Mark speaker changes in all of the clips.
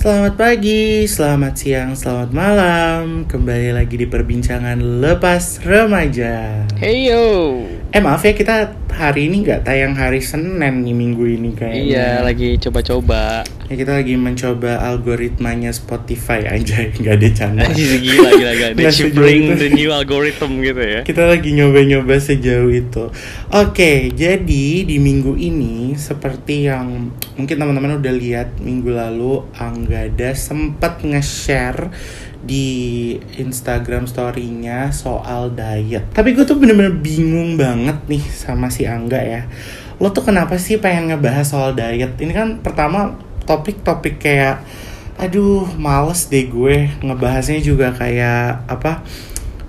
Speaker 1: Selamat pagi, selamat siang, selamat malam Kembali lagi di perbincangan Lepas Remaja
Speaker 2: Hey yo.
Speaker 1: Eh maaf ya kita hari ini nggak tayang hari Senin nih minggu ini kayaknya
Speaker 2: Iya, lagi coba-coba.
Speaker 1: Ya kita lagi mencoba algoritmanya Spotify aja nggak ada canda
Speaker 2: gila gila gila. Deciphering
Speaker 1: itu.
Speaker 2: the new algorithm gitu ya.
Speaker 1: Kita lagi nyoba-nyoba sejauh itu Oke, jadi di minggu ini Seperti yang mungkin teman-teman udah lihat Minggu lalu Anggada sempat nge-share di Instagram story-nya soal diet. Tapi gue tuh bener-bener bingung banget nih sama si Angga ya. Lo tuh kenapa sih pengen ngebahas soal diet? Ini kan pertama topik-topik kayak aduh males deh gue ngebahasnya juga kayak apa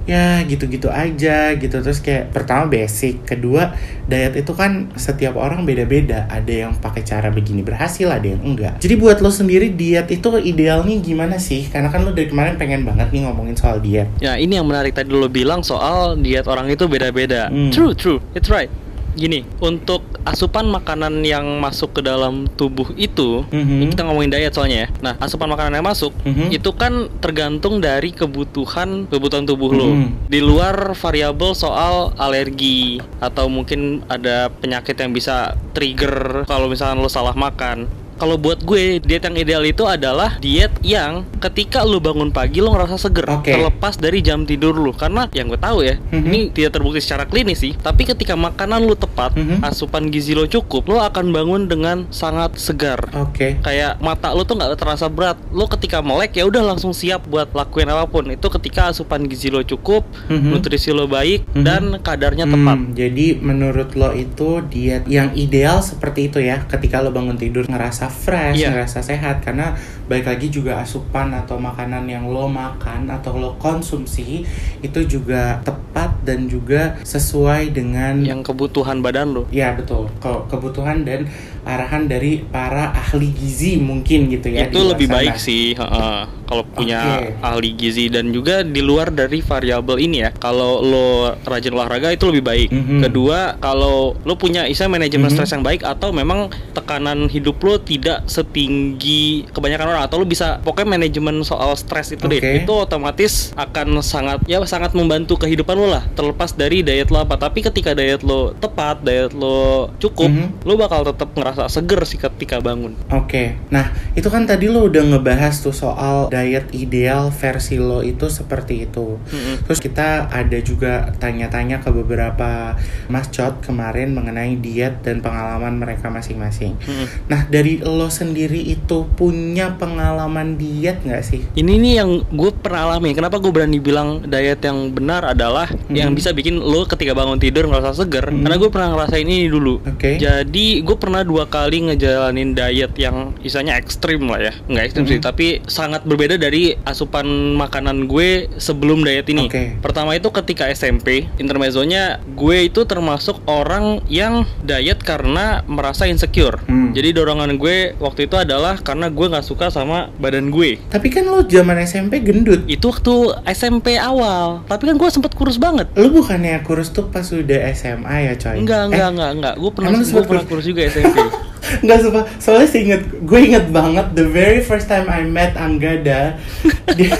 Speaker 1: ya gitu-gitu aja gitu terus kayak pertama basic kedua diet itu kan setiap orang beda-beda ada yang pakai cara begini berhasil ada yang enggak jadi buat lo sendiri diet itu idealnya gimana sih karena kan lo dari kemarin pengen banget nih ngomongin soal diet
Speaker 2: Ya, ini yang menarik tadi lo bilang soal diet orang itu beda-beda.
Speaker 1: Hmm.
Speaker 2: True, true. It's right. Gini, untuk asupan makanan yang masuk ke dalam tubuh itu,
Speaker 1: Mhm.
Speaker 2: ini kita ngomongin diet soalnya ya. Nah, asupan makanan yang masuk
Speaker 1: Mhm.
Speaker 2: itu kan tergantung dari kebutuhan kebutuhan tubuh lo.
Speaker 1: Mhm.
Speaker 2: Di luar variabel soal alergi atau mungkin ada penyakit yang bisa trigger kalau misalkan lo salah makan. Kalau buat gue, diet yang ideal itu adalah diet yang ketika lo bangun pagi lo ngerasa seger,
Speaker 1: Oke.
Speaker 2: terlepas dari jam tidur lo. Karena yang gue tahu ya,
Speaker 1: Mhm.
Speaker 2: ini tidak terbukti secara klinis sih. Tapi ketika makanan lo tepat,
Speaker 1: Mhm.
Speaker 2: asupan gizi lo cukup, lo akan bangun dengan sangat segar
Speaker 1: oke
Speaker 2: kayak mata lu tuh nggak terasa berat lu ketika melek ya udah langsung siap buat lakuin apa pun itu ketika asupan gizi lo cukup
Speaker 1: Mhm.
Speaker 2: nutrisi lo baik
Speaker 1: Mhm.
Speaker 2: dan kadarnya
Speaker 1: Hmm,
Speaker 2: tepat
Speaker 1: jadi menurut lo itu diet yang ideal seperti itu ya ketika lo bangun tidur ngerasa fresh,
Speaker 2: Iya.
Speaker 1: ngerasa sehat karena baik lagi juga asupan atau makanan yang lo makan atau lo konsumsi itu juga tepat dan juga sesuai dengan
Speaker 2: yang kebutuhan badan lo
Speaker 1: Ya betul, Ke- kebutuhan dan arahan dari para ahli gizi mungkin gitu ya.
Speaker 2: itu lebih
Speaker 1: sana.
Speaker 2: baik sih heeh. kalau punya
Speaker 1: Oke.
Speaker 2: ahli gizi dan juga di luar dari variabel ini ya kalau lo rajin olahraga itu lebih baik
Speaker 1: Mhm.
Speaker 2: kedua kalau lo punya istilah manajemen
Speaker 1: Mhm.
Speaker 2: stres yang baik atau memang tekanan hidup lo tidak setinggi kebanyakan orang atau lo bisa pokoknya manajemen soal stres itu deh
Speaker 1: Oke.
Speaker 2: itu otomatis akan sangat ya sangat membantu kehidupan lo lah terlepas dari diet lo apa tapi ketika diet lo tepat diet lo cukup
Speaker 1: Mhm.
Speaker 2: lo bakal tetap ngerasa seger sih ketika bangun
Speaker 1: Oke, nah itu kan tadi lo udah ngebahas tuh soal diet ideal versi lo itu seperti itu.
Speaker 2: Mhm.
Speaker 1: Terus kita ada juga tanya-tanya ke beberapa mascot kemarin mengenai diet dan pengalaman mereka masing-masing.
Speaker 2: Mhm.
Speaker 1: Nah dari lo sendiri itu punya pengalaman diet nggak sih?
Speaker 2: Ini nih yang gue pernah alami. Kenapa gue berani bilang diet yang benar adalah yang bisa bikin lo ketika bangun tidur ngerasa seger.
Speaker 1: Hmm.
Speaker 2: Karena gue pernah ngerasain ini dulu.
Speaker 1: Oke.
Speaker 2: Jadi gue pernah dua kali ngejalanin diet yang istilahnya ekstrim lah ya. Nggak ekstrim sih,
Speaker 1: Mhm.
Speaker 2: tapi sangat berbeda dari asupan makanan gue sebelum diet ini.
Speaker 1: Oke.
Speaker 2: Pertama itu ketika SMP, intermezzonya gue itu termasuk orang yang diet karena merasa insecure.
Speaker 1: Hmm.
Speaker 2: Jadi dorongan gue waktu itu adalah karena gue nggak suka sama badan gue.
Speaker 1: Tapi kan lo zaman SMP gendut.
Speaker 2: itu waktu SMP awal. Tapi kan gue sempet kurus banget.
Speaker 1: Lo bukannya kurus tuh pas udah SMA ya coy?
Speaker 2: enggak enggak
Speaker 1: Eh,
Speaker 2: enggak enggak. Gue pernah gue pernah
Speaker 1: kurus?
Speaker 2: juga SMP
Speaker 1: Nggak sumpah, soalnya sih inget, gue inget banget the very first time I met Anggada dia,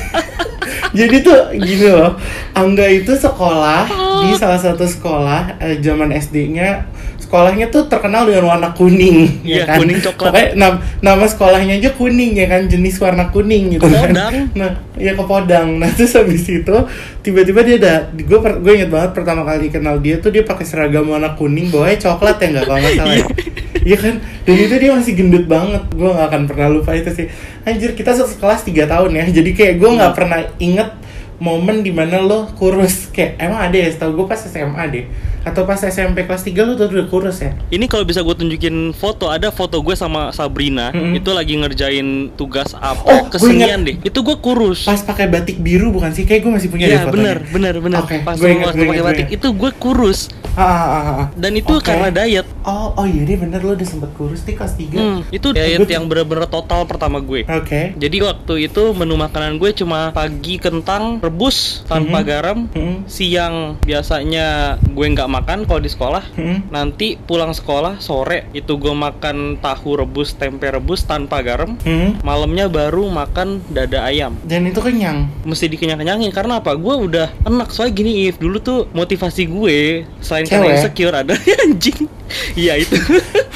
Speaker 1: Jadi tuh gini loh, Angga itu sekolah di salah satu sekolah eh, zaman SD-nya Sekolahnya tuh terkenal dengan warna kuning
Speaker 2: Iya,
Speaker 1: ya kan?
Speaker 2: kuning coklat.
Speaker 1: Pokoknya nam- nama sekolahnya aja kuning ya kan, jenis warna kuning gitu kan
Speaker 2: Kepodang.
Speaker 1: Nah, ya ke Podang. Nah, terus habis itu tiba-tiba dia ada gue gue inget banget pertama kali kenal dia tuh dia pakai seragam warna kuning bawahnya coklat ya nggak kalau nggak salah ya. Iya kan? Dan itu dia masih gendut banget. Gue nggak akan pernah lupa itu sih. Anjir, kita sekelas 3 tahun ya. Jadi kayak gue nggak pernah inget momen di mana lo kurus kayak emang ada ya setahu gue pas SMA deh atau pas SMP kelas 3 lo tuh udah kurus ya?
Speaker 2: Ini kalau bisa gue tunjukin foto ada foto gue sama Sabrina
Speaker 1: Mm-mm.
Speaker 2: itu lagi ngerjain tugas
Speaker 1: Oh,
Speaker 2: apa
Speaker 1: gue
Speaker 2: kesenian deh. Itu gue kurus.
Speaker 1: Pas pakai batik biru bukan sih? Kayak gue masih punya deh
Speaker 2: Iya
Speaker 1: fotonya.
Speaker 2: bener bener bener.
Speaker 1: Oke,
Speaker 2: pas
Speaker 1: gue
Speaker 2: pakai batik itu gue kurus.
Speaker 1: Ah, ah, ah, ah.
Speaker 2: dan itu
Speaker 1: Oke.
Speaker 2: karena diet.
Speaker 1: Oh, oh iya dia bener. Lo udah sempet kurus di kelas 3
Speaker 2: Hmm, itu diet yang bener-bener total pertama gue.
Speaker 1: Oke.
Speaker 2: Jadi waktu itu menu makanan gue cuma pagi kentang rebus tanpa
Speaker 1: Mhm.
Speaker 2: garam,
Speaker 1: Mhm.
Speaker 2: siang biasanya gue nggak makan kalau di sekolah
Speaker 1: Hmm.
Speaker 2: nanti pulang sekolah sore itu gue makan tahu rebus tempe rebus tanpa garam
Speaker 1: Hmm.
Speaker 2: malamnya baru makan dada ayam
Speaker 1: Dan itu kenyang.
Speaker 2: mesti dikenyang-kenyangin karena apa gue udah enak soalnya gini if dulu tuh motivasi gue selain karena
Speaker 1: Cewek?
Speaker 2: insecure ada anjing iya itu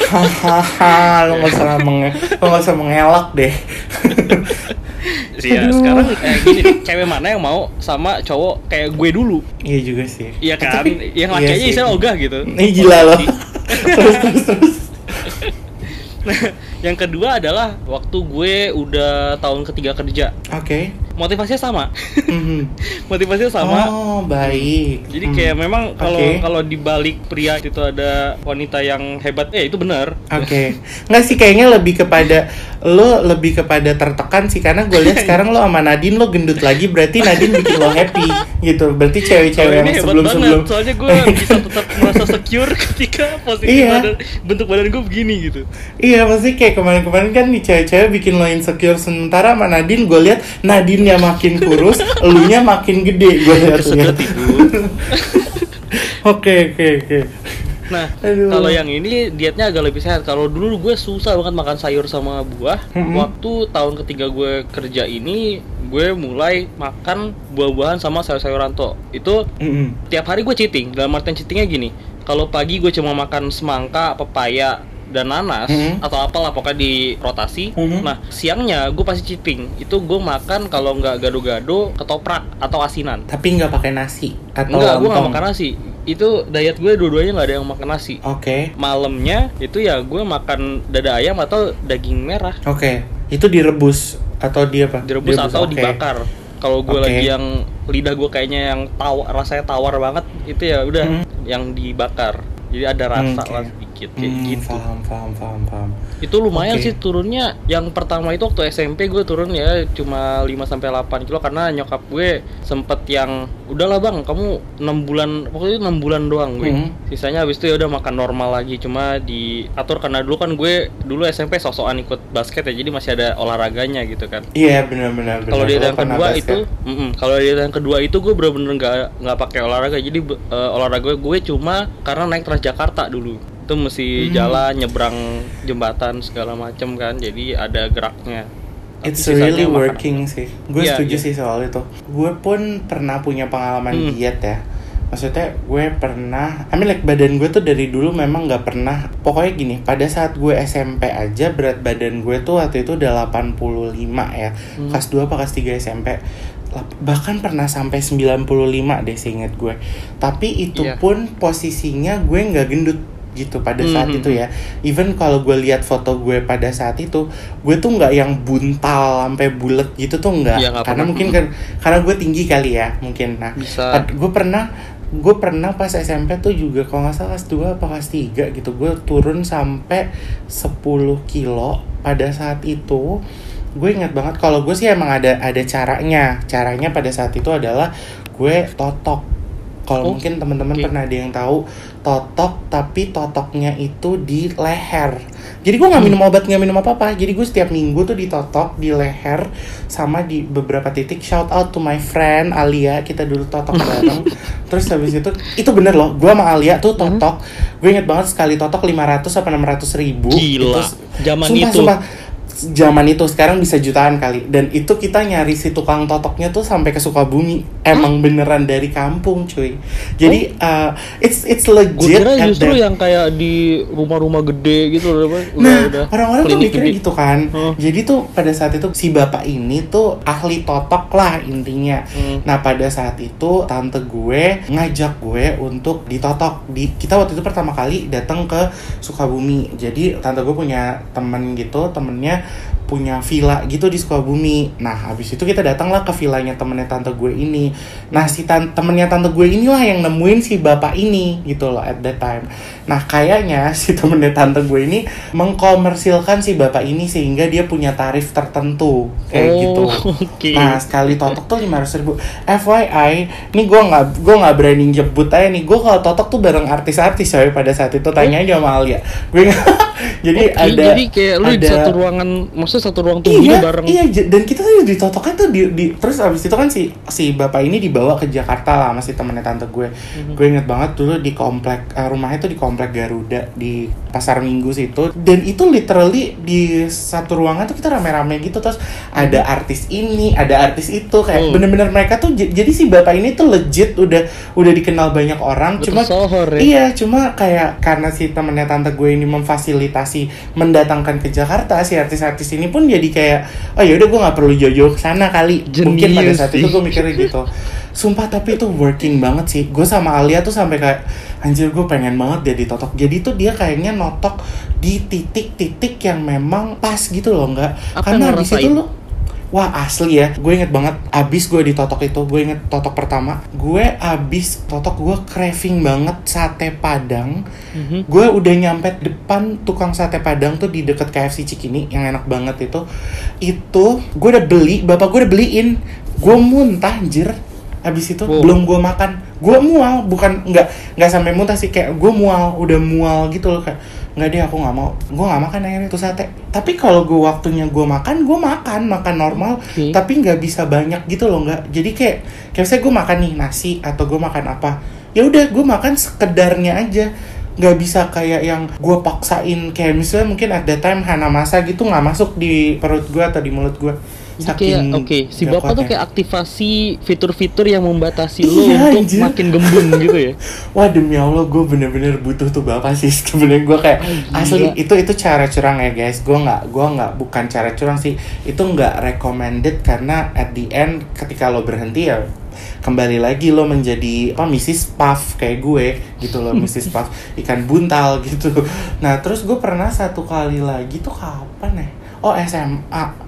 Speaker 1: Hahaha, lo nggak usah menge, lo nggak usah mengelak deh.
Speaker 2: Iya, sekarang kayak gini nih, cewek mana yang mau sama cowok kayak gue dulu?
Speaker 1: Iya juga sih.
Speaker 2: Iya kan?
Speaker 1: Tapi-
Speaker 2: yang
Speaker 1: iya
Speaker 2: laki aja
Speaker 1: sih.
Speaker 2: saya ogah gitu.
Speaker 1: Ini gila loh. terus terus terus.
Speaker 2: Nah, yang kedua adalah waktu gue udah tahun ketiga kerja.
Speaker 1: Oke.
Speaker 2: Motivasinya sama.
Speaker 1: Mhm.
Speaker 2: Motivasinya sama.
Speaker 1: Oh baik.
Speaker 2: Jadi
Speaker 1: Hmm.
Speaker 2: kayak memang kalau
Speaker 1: Oke.
Speaker 2: kalau di balik pria itu ada wanita yang hebat, ya itu benar.
Speaker 1: Oke, nggak sih kayaknya lebih kepada lo lebih kepada tertekan sih karena gue lihat sekarang lo sama Nadine lo gendut lagi berarti Nadine bikin lo happy gitu. Berarti cewek-cewek yang
Speaker 2: ini hebat
Speaker 1: sebelum
Speaker 2: banget,
Speaker 1: sebelum
Speaker 2: soalnya gue bisa tetap merasa secure ketika posisi
Speaker 1: Iya.
Speaker 2: badan, bentuk badan gue begini gitu.
Speaker 1: Iya pasti kayak kemarin-kemarin kan nih cewek-cewek bikin lo insecure sementara sama Nadine gue lihat Nadine nya makin kurus, elunya makin gede gue lihat
Speaker 2: ibu.
Speaker 1: Oke oke oke.
Speaker 2: Nah, kalau yang ini dietnya agak lebih sehat. Kalau dulu gue susah banget makan sayur sama buah.
Speaker 1: Mm-mm.
Speaker 2: Waktu tahun ketiga gue kerja ini, gue mulai makan buah-buahan sama sayur-sayuran tuh. Itu
Speaker 1: Mm-mm.
Speaker 2: tiap hari gue cheating. Dalam artian cheatingnya gini. Kalau pagi gue cuma makan semangka, pepaya, dan nanas
Speaker 1: Mhm.
Speaker 2: atau apalah pokoknya di rotasi.
Speaker 1: Mhm.
Speaker 2: Nah, siangnya gue pasti cheating. Itu gue makan kalau nggak gado-gado ketoprak atau asinan.
Speaker 1: Tapi nggak pakai nasi atau
Speaker 2: Enggak, gue nggak makan nasi. Itu diet gue dua-duanya nggak ada yang makan nasi
Speaker 1: Oke
Speaker 2: malamnya itu ya gue makan dada ayam atau daging merah
Speaker 1: oke. Itu direbus atau di apa?
Speaker 2: direbus atau
Speaker 1: oke.
Speaker 2: dibakar kalau gue
Speaker 1: Oke.
Speaker 2: lagi yang lidah gue kayaknya yang tawar rasanya tawar banget itu ya udah
Speaker 1: Hmm.
Speaker 2: yang dibakar jadi ada rasa
Speaker 1: Hmm,
Speaker 2: lah sedikit kayak
Speaker 1: Hmm,
Speaker 2: gitu
Speaker 1: Paham paham paham paham.
Speaker 2: itu lumayan
Speaker 1: Oke.
Speaker 2: sih turunnya yang pertama itu waktu SMP gue turun ya cuma 5 sampai 8 kilo karena nyokap gue sempet yang udahlah bang kamu 6 bulan pokoknya 6 bulan doang gue
Speaker 1: Hmm.
Speaker 2: sisanya habis itu ya udah makan normal lagi cuma diatur karena dulu kan gue dulu SMP sosokan ikut basket ya jadi masih ada olahraganya gitu kan
Speaker 1: Iya benar-benar.
Speaker 2: kalau
Speaker 1: benar.
Speaker 2: di
Speaker 1: Lo
Speaker 2: yang kedua
Speaker 1: basket.
Speaker 2: itu mm-mm. kalau di yang kedua itu gue bener-bener nggak nggak pakai olahraga jadi eh, olahraga gue cuma karena naik Transjakarta dulu itu mesti
Speaker 1: Hmm.
Speaker 2: jalan nyebrang jembatan segala macem kan jadi ada geraknya Tapi
Speaker 1: It's really
Speaker 2: makan.
Speaker 1: working sih. Gue
Speaker 2: Iya,
Speaker 1: setuju
Speaker 2: iya.
Speaker 1: sih soal itu. Gue pun pernah punya pengalaman
Speaker 2: Hmm.
Speaker 1: diet ya. Maksudnya gue pernah, I mean like badan gue tuh dari dulu memang nggak pernah. Pokoknya gini, pada saat gue SMP aja berat badan gue tuh waktu itu udah 85 ya.
Speaker 2: Hmm.
Speaker 1: Kelas 2 apa kelas 3 SMP. Bahkan pernah sampai 95 deh seinget gue. Tapi itu
Speaker 2: Iya.
Speaker 1: pun posisinya gue nggak gendut gitu pada saat
Speaker 2: Mhm.
Speaker 1: itu ya. Even kalau gue lihat foto gue pada saat itu, gue tuh nggak yang buntal sampai bulat gitu tuh nggak.
Speaker 2: Nggak
Speaker 1: karena
Speaker 2: pernah.
Speaker 1: mungkin kan karena gue tinggi kali ya mungkin. Nah,
Speaker 2: bisa
Speaker 1: gue pernah gue pernah pas SMP tuh juga kalau nggak salah kelas 2 apa kelas 3 gitu gue turun sampai 10 kilo pada saat itu gue ingat banget kalau gue sih emang ada ada caranya. Caranya pada saat itu adalah gue totok. Kalau
Speaker 2: Oh,
Speaker 1: mungkin teman-teman
Speaker 2: oke.
Speaker 1: pernah ada yang tahu totok tapi totoknya itu di leher. Jadi gue nggak
Speaker 2: Hmm.
Speaker 1: minum obat nggak minum apa apa jadi gue setiap minggu tuh ditotok di leher sama di beberapa titik. Shout out to my friend Alia kita dulu totok bareng. Terus habis itu itu bener loh gue sama Alia tuh totok. Gue inget banget sekali totok 500 apa 600 ribu.
Speaker 2: Gila, zaman
Speaker 1: sumpah,
Speaker 2: itu.
Speaker 1: sumpah. Zaman itu sekarang bisa jutaan kali. Dan itu kita nyari si tukang totoknya tuh sampai ke Sukabumi emang beneran dari kampung cuy jadi uh, it's it's
Speaker 2: gue
Speaker 1: legit
Speaker 2: kira
Speaker 1: at
Speaker 2: justru
Speaker 1: that-
Speaker 2: yang kayak di rumah-rumah gede gitu apa, udah,
Speaker 1: Nah,
Speaker 2: udah
Speaker 1: orang-orang tuh mikirnya gitu kan.
Speaker 2: Hmm.
Speaker 1: Jadi tuh pada saat itu si bapak ini tuh ahli totok lah intinya.
Speaker 2: Hmm.
Speaker 1: Nah, pada saat itu tante gue ngajak gue untuk ditotok. Di kita waktu itu pertama kali datang ke Sukabumi. Jadi tante gue punya temen gitu, temennya punya villa gitu di Sukabumi. Nah, habis itu kita datanglah ke villanya temennya tante gue ini. Nah, si tan temennya tante gue inilah yang nemuin si bapak ini gitu loh at that time. Nah, kayaknya si temennya tante gue ini mengkomersilkan si bapak ini sehingga dia punya tarif tertentu kayak
Speaker 2: Oh,
Speaker 1: gitu.
Speaker 2: oke.
Speaker 1: Nah, sekali totok tuh lima ribu. FYI, ini gue nggak gue nggak berani jebut aja nih. Gue kalau totok tuh bareng artis-artis coy pada saat itu tanya aja sama Alia. Gue jadi
Speaker 2: Oke,
Speaker 1: ada
Speaker 2: jadi kayak lu di
Speaker 1: ada-
Speaker 2: satu ruangan maksudnya satu ruang tunggu
Speaker 1: iya,
Speaker 2: bareng.
Speaker 1: Iya, dan kita tuh ditotoknya tuh di, di terus abis itu kan si si bapak ini dibawa ke Jakarta lah masih temennya tante gue.
Speaker 2: Mhm.
Speaker 1: Gue inget banget dulu di komplek eh, rumahnya tuh di komplek Garuda di pasar Minggu situ dan itu literally di satu ruangan tuh kita rame-rame gitu terus ada artis ini, ada artis itu kayak
Speaker 2: Hmm.
Speaker 1: bener-bener mereka tuh jadi si bapak ini tuh legit udah udah dikenal banyak orang
Speaker 2: Betul
Speaker 1: cuma
Speaker 2: sohor ya.
Speaker 1: Iya, cuma kayak karena si temennya tante gue ini memfasilitasi mendatangkan ke Jakarta si artis-artis ini pun jadi kayak oh ya udah gue nggak perlu jauh-jauh ke sana kali. Mungkin pada saat itu
Speaker 2: sih.
Speaker 1: gue mikirnya gitu. Sumpah tapi itu working banget sih. Gue sama Alia tuh sampai kayak anjir gue pengen banget dia ditotok. Jadi tuh dia kayaknya notok di titik-titik yang memang pas gitu loh, nggak? Karena
Speaker 2: yang lo
Speaker 1: habis itu
Speaker 2: rasain?
Speaker 1: lo Wah asli ya, gue inget banget abis gue ditotok itu, gue inget totok pertama Gue abis totok gue craving banget sate padang
Speaker 2: Mhm.
Speaker 1: Gue udah nyampe depan tukang sate padang tuh di deket KFC Cikini yang enak banget itu Itu gue udah beli, bapak gue udah beliin Gue muntah anjir Abis itu
Speaker 2: Wow.
Speaker 1: belum gue makan. Gue mual, bukan nggak nggak sampai muntah sih. Kayak gue mual, udah mual gitu loh Kayak nggak deh aku nggak mau. Gue nggak makan akhirnya itu sate. Tapi kalau gue waktunya gue makan, gue makan Makan normal.
Speaker 2: Oke.
Speaker 1: Tapi nggak bisa banyak gitu loh nggak. Jadi kayak Kayak misalnya gue makan nih nasi Atau gue makan apa ya udah gue makan sekedarnya aja. Nggak bisa kayak yang gue paksain. Kayak misalnya mungkin at that time Hana masa gitu nggak masuk di perut gue atau di mulut gue
Speaker 2: Jadi kayak oke, si
Speaker 1: nggak
Speaker 2: bapak tuh kayak aktivasi fitur-fitur yang membatasi lo
Speaker 1: Iya,
Speaker 2: untuk
Speaker 1: anjir.
Speaker 2: makin gembung gitu ya.
Speaker 1: Wah demi Allah gue bener-bener butuh tuh bapak sih sebenarnya gue kayak
Speaker 2: Oh,
Speaker 1: asli
Speaker 2: gila.
Speaker 1: itu itu cara curang ya guys gue nggak gue nggak bukan cara curang sih itu nggak recommended karena at the end ketika lo berhenti ya kembali lagi lo menjadi apa Mrs. Puff kayak gue gitu loh Mrs. Puff ikan buntal gitu nah terus gue pernah satu kali lagi tuh kapan ya oh SMA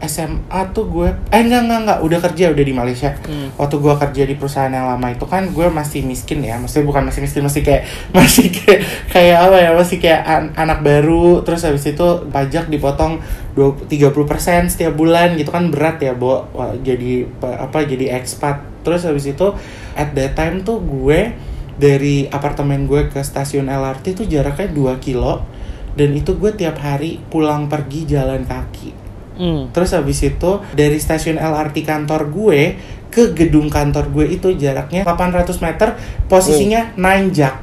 Speaker 1: SMA tuh gue eh enggak enggak enggak udah kerja udah di Malaysia.
Speaker 2: Hmm.
Speaker 1: waktu gue kerja di perusahaan yang lama itu kan gue masih miskin ya. Maksudnya bukan masih miskin masih kayak masih kayak kayak apa ya masih kayak an- anak baru. Terus habis itu pajak dipotong 20 30% setiap bulan gitu kan berat ya Bo. Jadi pa- apa jadi expat. Terus habis itu at that time tuh gue dari apartemen gue ke stasiun LRT tuh jaraknya 2 kilo. Dan itu gue tiap hari pulang pergi jalan kaki
Speaker 2: Hmm.
Speaker 1: Terus habis itu dari stasiun LRT kantor gue ke gedung kantor gue itu jaraknya 800 meter, posisinya nanjak.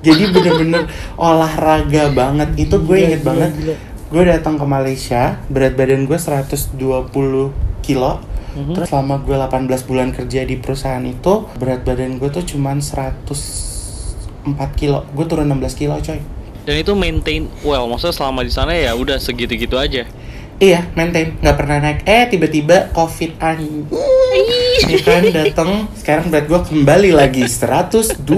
Speaker 1: Jadi bener-bener olahraga banget. Itu gue inget
Speaker 2: gila,
Speaker 1: banget.
Speaker 2: gila.
Speaker 1: Gue datang ke Malaysia, berat badan gue 120 kilo.
Speaker 2: Mhm.
Speaker 1: Terus selama gue 18 bulan kerja di perusahaan itu, berat badan gue tuh cuman 104 kilo. Gue turun 16 kilo, coy.
Speaker 2: Dan itu maintain well, maksudnya selama di sana ya udah segitu-gitu aja.
Speaker 1: Iya, maintain, nggak pernah naik. Eh, tiba-tiba COVID an. Ya kan datang, sekarang berat gue kembali lagi 120.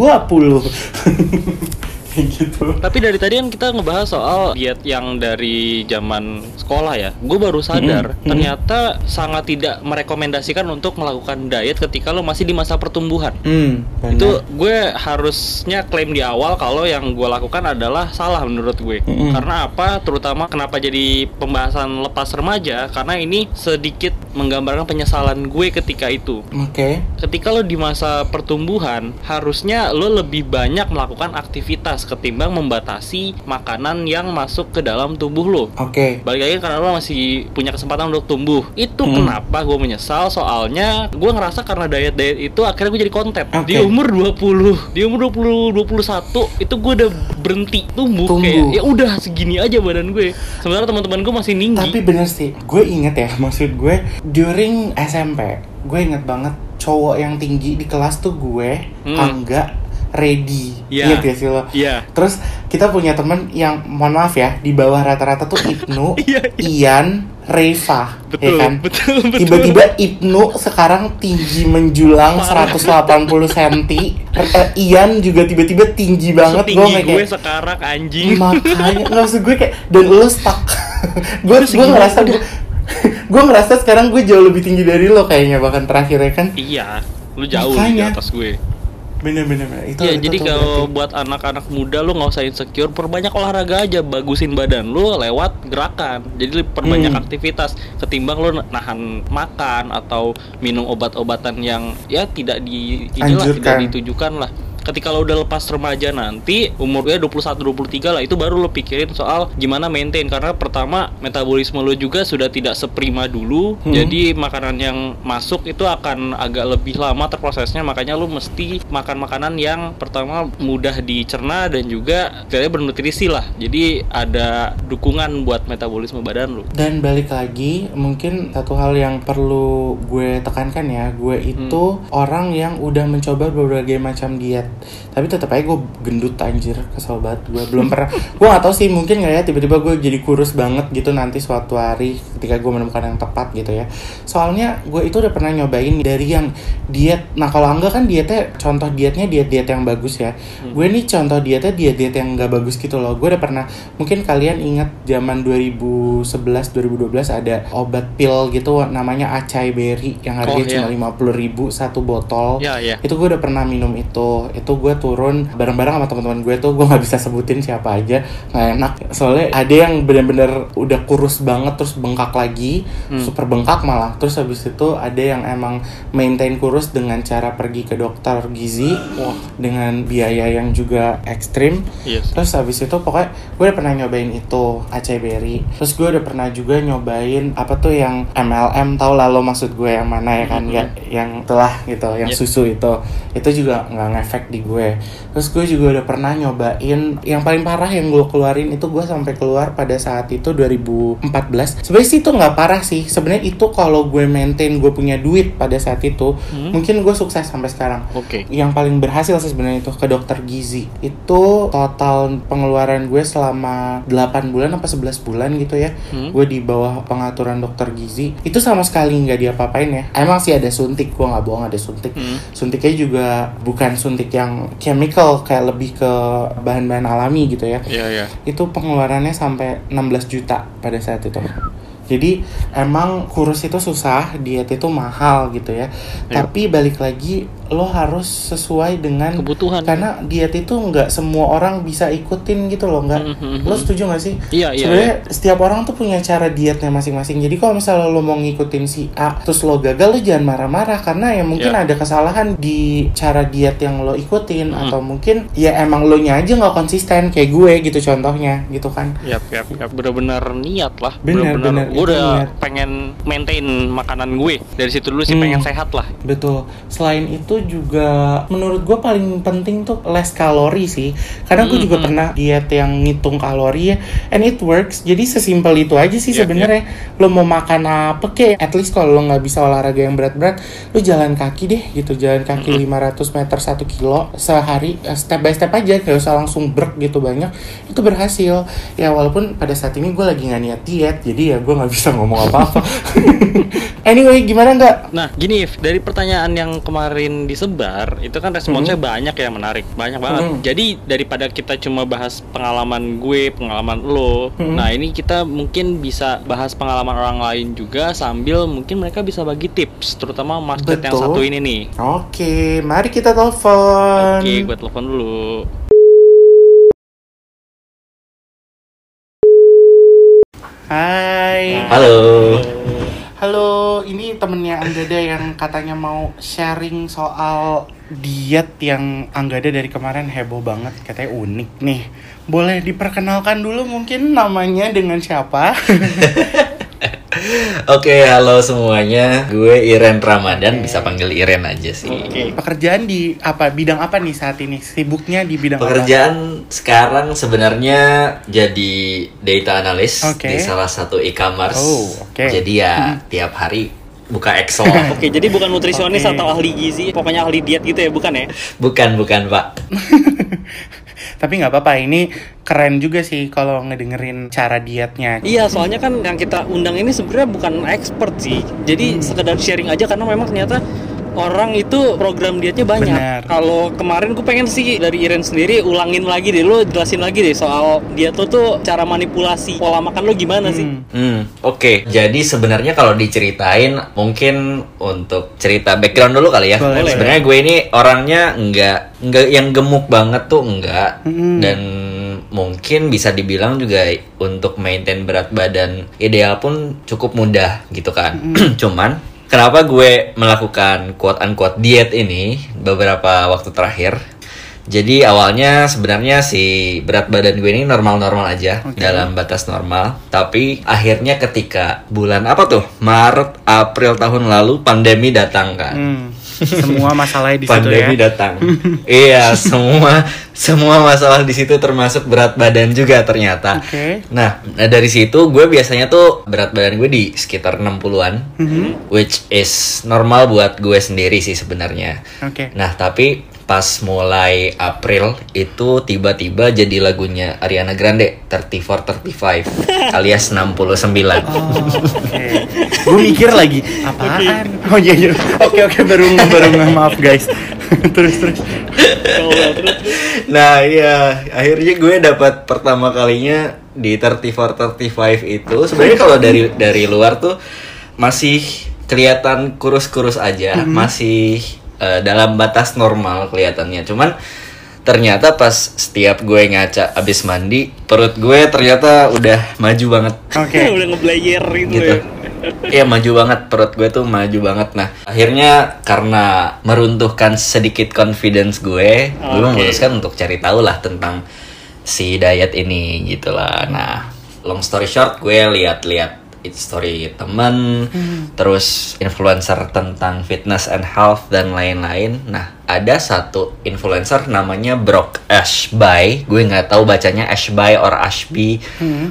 Speaker 1: Kayak gitu.
Speaker 2: Tapi dari tadi kan kita ngebahas soal diet yang dari zaman sekolah ya. Gue baru sadar
Speaker 1: Mm-mm.
Speaker 2: ternyata sangat tidak merekomendasikan untuk melakukan diet ketika lo masih di masa pertumbuhan.
Speaker 1: Hmm.
Speaker 2: Itu gue harusnya klaim di awal kalau yang gue lakukan adalah salah menurut gue.
Speaker 1: Mm-mm.
Speaker 2: Karena apa? Terutama kenapa jadi pembahasan lepas remaja? Karena ini sedikit menggambarkan penyesalan gue ketika itu.
Speaker 1: Oke.
Speaker 2: Ketika lo di masa pertumbuhan, harusnya lo lebih banyak melakukan aktivitas ketimbang membatasi makanan yang masuk ke dalam tubuh lo.
Speaker 1: Oke.
Speaker 2: Balik lagi karena lo masih punya kesempatan untuk tumbuh. Itu
Speaker 1: Hmm.
Speaker 2: kenapa gue menyesal soalnya gue ngerasa karena diet-diet itu akhirnya gue jadi konten.
Speaker 1: Oke.
Speaker 2: Di umur 20, di umur 20 21 itu gue udah berhenti tumbuh,
Speaker 1: Tumbuh.
Speaker 2: kayak ya udah segini aja badan gue. Sementara teman-teman gue masih tinggi.
Speaker 1: Tapi bener sih, gue inget ya, maksud gue during SMP, gue inget banget cowok yang tinggi di kelas tuh gue,
Speaker 2: Hmm.
Speaker 1: Angga, Ready.
Speaker 2: Iya.
Speaker 1: Ingat ya sih lo?
Speaker 2: Iya.
Speaker 1: Terus kita punya temen yang mohon maaf ya di bawah rata-rata tuh Ibnu,
Speaker 2: Iya,
Speaker 1: Ian, Reva,
Speaker 2: Betul,
Speaker 1: ya kan?
Speaker 2: betul, betul.
Speaker 1: Tiba-tiba Ibnu sekarang tinggi menjulang
Speaker 2: Parah.
Speaker 1: 180 cm. Eh, Ian juga tiba-tiba tinggi banget.
Speaker 2: Gue
Speaker 1: kayak,
Speaker 2: sekarang anjing.
Speaker 1: makanya nggak usah gue kayak dan lo stuck. gue gue ngerasa gue gue ngerasa sekarang gue jauh lebih tinggi dari lo kayaknya bahkan terakhir ya kan.
Speaker 2: Iya, lu jauh di
Speaker 1: Makanya.
Speaker 2: atas gue.
Speaker 1: Bener. itu.
Speaker 2: Iya,
Speaker 1: itu
Speaker 2: jadi
Speaker 1: tuh
Speaker 2: kalau
Speaker 1: berarti.
Speaker 2: buat anak-anak muda lu nggak usah insecure, perbanyak olahraga aja, bagusin badan lu lewat gerakan. Jadi perbanyak
Speaker 1: Hmm.
Speaker 2: aktivitas ketimbang lu nahan makan atau minum obat-obatan yang ya tidak di inilah tidak ditujukan lah. Ketika lo udah lepas remaja nanti umurnya 21 23 lah itu baru lo pikirin soal gimana maintain. Karena pertama metabolisme lo juga sudah tidak seprima dulu.
Speaker 1: Hmm.
Speaker 2: jadi makanan yang masuk itu akan agak lebih lama terprosesnya. Makanya lo mesti makan makanan yang pertama mudah dicerna dan juga kayaknya bernutrisi lah. Jadi ada dukungan buat metabolisme badan lo.
Speaker 1: Dan balik lagi, mungkin satu hal yang perlu gue tekankan ya, gue itu orang yang udah mencoba berbagai macam diet, tapi tetap aja gue gendut anjir, kesel banget. Gue belum pernah, gue gak tahu sih mungkin nggak ya tiba-tiba gue jadi kurus banget gitu nanti suatu hari ketika gue menemukan yang tepat gitu ya. Soalnya gue itu udah pernah nyobain dari yang diet, nah kalau enggak kan dietnya, contoh dietnya diet-diet yang bagus ya. Gue nih contoh dietnya diet-diet yang nggak bagus gitu loh. Gue udah pernah, mungkin kalian ingat zaman 2011 2012 ada obat pil gitu namanya acai berry yang harganya
Speaker 2: Oh, iya.
Speaker 1: cuma lima puluh ribu satu botol
Speaker 2: ya ya
Speaker 1: itu gue udah pernah minum itu itu gue turun bareng-bareng sama teman-teman gue tuh gue nggak bisa sebutin siapa aja nggak enak soalnya ada yang bener-bener udah kurus banget terus bengkak lagi
Speaker 2: Hmm.
Speaker 1: super bengkak malah terus habis itu ada yang emang maintain kurus dengan cara pergi ke dokter gizi wah dengan biaya yang juga ekstrim
Speaker 2: yes
Speaker 1: Terus habis itu pokoknya gue udah pernah nyobain itu acai berry. Terus gue udah pernah juga nyobain apa tuh yang MLM tau lah lo maksud gue yang mana ya kan
Speaker 2: Mhm.
Speaker 1: ya yang telah gitu, yang
Speaker 2: Yep.
Speaker 1: susu itu. Itu juga nggak ngefek di gue. Terus gue juga udah pernah nyobain yang paling parah yang gue keluarin itu gue sampai keluar pada saat itu 2014. Sebenarnya sih itu nggak parah sih. Sebenarnya itu kalau gue maintain gue punya duit pada saat itu,
Speaker 2: Hmm.
Speaker 1: mungkin gue sukses sampai sekarang
Speaker 2: oke
Speaker 1: yang paling berhasil sih sebenarnya itu ke dokter gizi itu total pengeluaran gue selama 8 bulan apa 11 bulan gitu ya
Speaker 2: Hmm.
Speaker 1: gue di bawah pengaturan dokter gizi itu sama sekali nggak diapa-apain ya emang sih ada suntik gue nggak bohong ada suntik
Speaker 2: Hmm.
Speaker 1: suntiknya juga bukan suntik yang chemical kayak lebih ke bahan-bahan alami gitu ya
Speaker 2: ya ya
Speaker 1: itu pengeluarannya sampai 16 juta pada saat itu. Jadi emang kurus itu susah, diet itu mahal gitu ya.
Speaker 2: Iya.
Speaker 1: Tapi balik lagi lo harus sesuai dengan
Speaker 2: kebutuhan
Speaker 1: karena diet itu nggak semua orang bisa ikutin gitu loh nggak
Speaker 2: Mhm,
Speaker 1: lo
Speaker 2: mhm.
Speaker 1: setuju nggak sih
Speaker 2: Iya, iya,
Speaker 1: sebenarnya setiap orang tuh punya cara dietnya masing-masing jadi kalau misalnya lo mau ngikutin si A terus lo gagal lo jangan marah-marah karena ya mungkin
Speaker 2: Iya.
Speaker 1: ada kesalahan di cara diet yang lo ikutin
Speaker 2: Mhm.
Speaker 1: atau mungkin ya emang lo nya aja nggak konsisten kayak gue gitu contohnya gitu kan
Speaker 2: Yap, yap, yap. Bener-bener niat lah.
Speaker 1: Bener,
Speaker 2: Bener-bener.
Speaker 1: bener,
Speaker 2: Gue udah
Speaker 1: niat.
Speaker 2: pengen maintain makanan gue. Dari situ dulu sih
Speaker 1: Hmm.
Speaker 2: pengen sehat lah.
Speaker 1: Betul. Selain itu juga menurut gue paling penting tuh less kalori sih. Karena gue juga pernah diet yang ngitung kalori ya, and it works. Jadi sesimpel itu aja sih
Speaker 2: Iya,
Speaker 1: sebenarnya. Lo mau makan apa kek? At least kalau lo nggak bisa olahraga yang berat-berat, lo jalan kaki deh gitu. Jalan kaki
Speaker 2: Mhm.
Speaker 1: 500 meter satu kilo sehari, eh, step by step aja. Gak usah langsung brek gitu banyak. Itu berhasil. Ya walaupun pada saat ini gue lagi nggak niat diet, jadi ya gue nggak bisa ngomong apa-apa. anyway, gimana nggak?
Speaker 2: Nah, gini, If, dari pertanyaan yang kemarin disebar, itu kan responsnya
Speaker 1: Hmm.
Speaker 2: banyak ya menarik, banyak banget.
Speaker 1: Hmm.
Speaker 2: Jadi daripada kita cuma bahas pengalaman gue, pengalaman lo,
Speaker 1: Hmm.
Speaker 2: nah ini kita mungkin bisa bahas pengalaman orang lain juga sambil mungkin mereka bisa bagi tips, terutama market yang
Speaker 1: Betul.
Speaker 2: satu ini nih.
Speaker 1: Oke, mari kita telepon.
Speaker 2: Oke, gue telepon dulu.
Speaker 1: Hai.
Speaker 3: Halo.
Speaker 1: Halo, ini temennya Anggada yang katanya mau sharing soal diet yang Anggada dari kemarin heboh banget, katanya unik nih. Boleh diperkenalkan dulu mungkin namanya dengan siapa?
Speaker 3: Oke, halo semuanya. Gue Iren Ramadan, bisa panggil Iren aja sih.
Speaker 1: Oke, pekerjaan di apa bidang apa nih saat ini? Sibuknya di bidang apa?
Speaker 3: Pekerjaan sekarang sebenarnya jadi data analyst
Speaker 1: Oke.
Speaker 3: di salah satu e-commerce.
Speaker 1: Oh, oke.
Speaker 3: Jadi ya tiap hari buka Excel.
Speaker 2: Oke, jadi bukan nutrisionis
Speaker 1: Oke.
Speaker 2: atau ahli gizi, pokoknya ahli diet gitu ya, bukan ya?
Speaker 3: bukan, bukan, Pak.
Speaker 1: Tapi nggak apa-apa, ini keren juga sih kalau ngedengerin cara dietnya.
Speaker 2: Iya, soalnya kan yang kita undang ini sebenarnya bukan expert sih. Jadi sekedar sharing aja karena memang ternyata orang itu program dietnya banyak. Kalau kemarin gue pengen sih dari Iren sendiri ulangin lagi deh, lo jelasin lagi deh soal diet lo tuh cara manipulasi pola makan lo gimana sih?
Speaker 1: Hmm.
Speaker 3: Hmm, oke. Jadi sebenarnya kalau diceritain mungkin untuk cerita background dulu kali ya. Sebenarnya gue ini orangnya nggak nggak yang gemuk banget tuh enggak
Speaker 1: Hmm.
Speaker 3: dan mungkin bisa dibilang juga untuk maintain berat badan ideal pun cukup mudah gitu kan. Cuman kenapa gue melakukan quote unquote diet ini beberapa waktu terakhir? Jadi awalnya sebenarnya si berat badan gue ini normal-normal aja
Speaker 1: Oke.
Speaker 3: dalam batas normal. Tapi akhirnya ketika bulan apa tuh Maret April tahun lalu pandemi datang kan.
Speaker 1: Hmm. Semua masalahnya di situ
Speaker 3: pandemi
Speaker 1: ya.
Speaker 3: datang. iya, semua semua masalah di situ termasuk berat badan juga ternyata.
Speaker 1: Oke.
Speaker 3: Nah, nah, dari situ gue biasanya tuh berat badan gue di sekitar 60-an.
Speaker 1: Mhm.
Speaker 3: Which is normal buat gue sendiri sih sebenarnya.
Speaker 1: Oke.
Speaker 3: Nah, tapi pas mulai April itu tiba-tiba jadi lagunya Ariana Grande 3435 alias 69.
Speaker 1: Oh, oke. Gue mikir lagi apaan? Oh iya iya. Oke oke baru baru nggak, maaf guys. terus terus.
Speaker 3: Nah iya akhirnya gue dapat pertama kalinya di 3435 itu sebenarnya kalau dari dari luar tuh masih kelihatan kurus-kurus aja masih eh, dalam batas normal kelihatannya cuman ternyata pas setiap gue ngaca abis mandi perut gue ternyata udah maju banget
Speaker 1: Oke.
Speaker 2: Udah ngeblayer gitu,
Speaker 3: gitu.
Speaker 2: ya.
Speaker 3: Iya maju banget perut gue tuh maju banget. Nah akhirnya karena meruntuhkan sedikit confidence gue, gue
Speaker 2: Oke.
Speaker 3: memutuskan untuk cari tahu lah tentang si diet ini gitu lah. Nah long story short gue lihat-lihat story temen, terus influencer tentang fitness and health dan lain-lain. Nah ada satu influencer namanya Brock Ashby, gue nggak tahu bacanya Ashby or Ashby.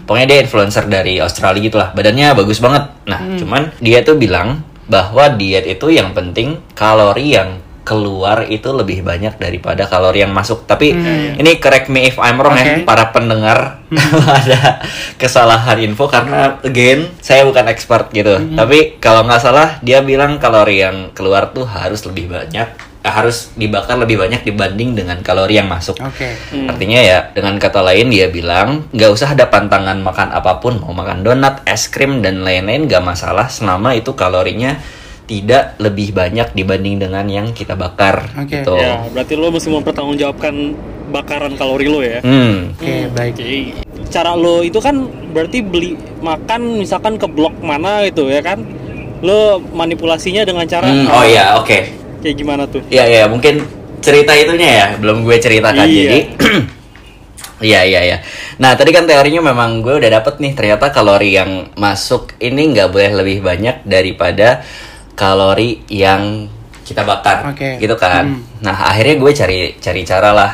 Speaker 3: Pokoknya dia influencer dari Australia gitu lah. Badannya bagus banget. Nah, cuman dia tuh bilang bahwa diet itu yang penting kalori yang keluar itu lebih banyak daripada kalori yang masuk. Tapi ini correct me if I'm wrong ya
Speaker 1: Oke.
Speaker 3: para pendengar kalau ada kesalahan info karena again saya bukan expert gitu. Tapi kalau nggak salah dia bilang kalori yang keluar tuh harus lebih banyak eh, harus dibakar lebih banyak dibanding dengan kalori yang masuk.
Speaker 1: Oke.
Speaker 3: Artinya ya dengan kata lain dia bilang nggak usah ada pantangan makan apa pun mau makan donat, es krim dan lain-lain nggak masalah selama itu kalorinya tidak lebih banyak dibanding dengan yang kita bakar
Speaker 1: Oke.
Speaker 3: gitu.
Speaker 2: Ya, berarti lo mesti mempertanggungjawabkan bakaran kalori lo ya.
Speaker 3: Hmm.
Speaker 1: Oke baik.
Speaker 2: Oke. Cara lo itu kan berarti beli makan misalkan ke blok mana gitu ya kan? Lo manipulasinya dengan cara
Speaker 3: Hmm, oh iya, oke.
Speaker 2: kayak gimana tuh?
Speaker 3: Iya iya mungkin cerita itunya ya belum gue ceritakan
Speaker 2: Iya.
Speaker 3: jadi Iya iya iya. Nah tadi kan teorinya memang gue udah dapet nih ternyata kalori yang masuk ini nggak boleh lebih banyak daripada kalori yang kita bakar,
Speaker 1: Oke.
Speaker 3: gitu kan.
Speaker 1: Hmm.
Speaker 3: Nah akhirnya gue cari cari cara lah.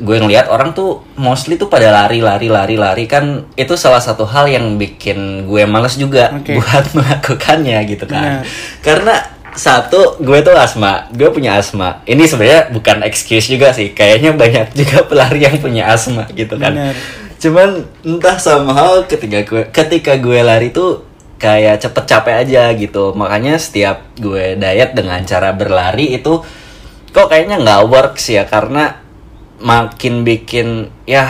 Speaker 3: Gue ngelihat orang tuh mostly tuh pada lari lari lari lari kan itu salah satu hal yang bikin gue males juga
Speaker 1: Oke.
Speaker 3: buat melakukannya gitu kan.
Speaker 1: Benar.
Speaker 3: Karena satu gue tuh asma, gue punya asma. Ini sebenarnya bukan excuse juga sih. Kayaknya banyak juga pelari yang punya asma gitu kan.
Speaker 1: Benar.
Speaker 3: Cuman entah somehow ketika gue ketika gue lari tuh kayak cepet capek aja gitu. Makanya setiap gue diet dengan cara berlari itu kok kayaknya nggak works ya karena makin bikin ya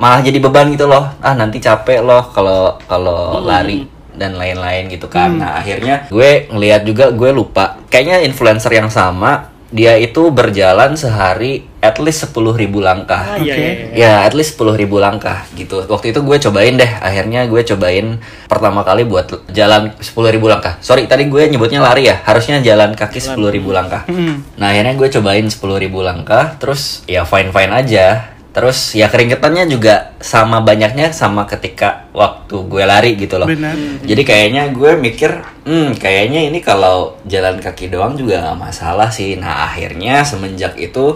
Speaker 3: malah jadi beban gitu loh. Ah nanti capek loh kalau kalau lari dan lain-lain gitu kan. Nah, akhirnya gue ngelihat juga gue lupa. Kayaknya influencer yang sama dia itu berjalan sehari at least 10.000 langkah.
Speaker 2: Ah, iya,
Speaker 1: Oke.
Speaker 2: iya, iya.
Speaker 3: Ya, at least 10.000 langkah gitu. Waktu itu gue cobain deh. Akhirnya gue cobain pertama kali buat jalan 10.000 langkah. Sorry, tadi gue nyebutnya lari ya. Harusnya jalan kaki 10.000 langkah.
Speaker 1: Hmm.
Speaker 3: Nah, akhirnya gue cobain 10.000 langkah. Terus ya fine-fine aja. Terus ya keringetannya juga sama banyaknya sama ketika waktu gue lari gitu loh.
Speaker 1: Benar.
Speaker 3: Jadi kayaknya gue mikir, hmm kayaknya ini kalau jalan kaki doang juga nggak masalah sih. Nah akhirnya semenjak itu,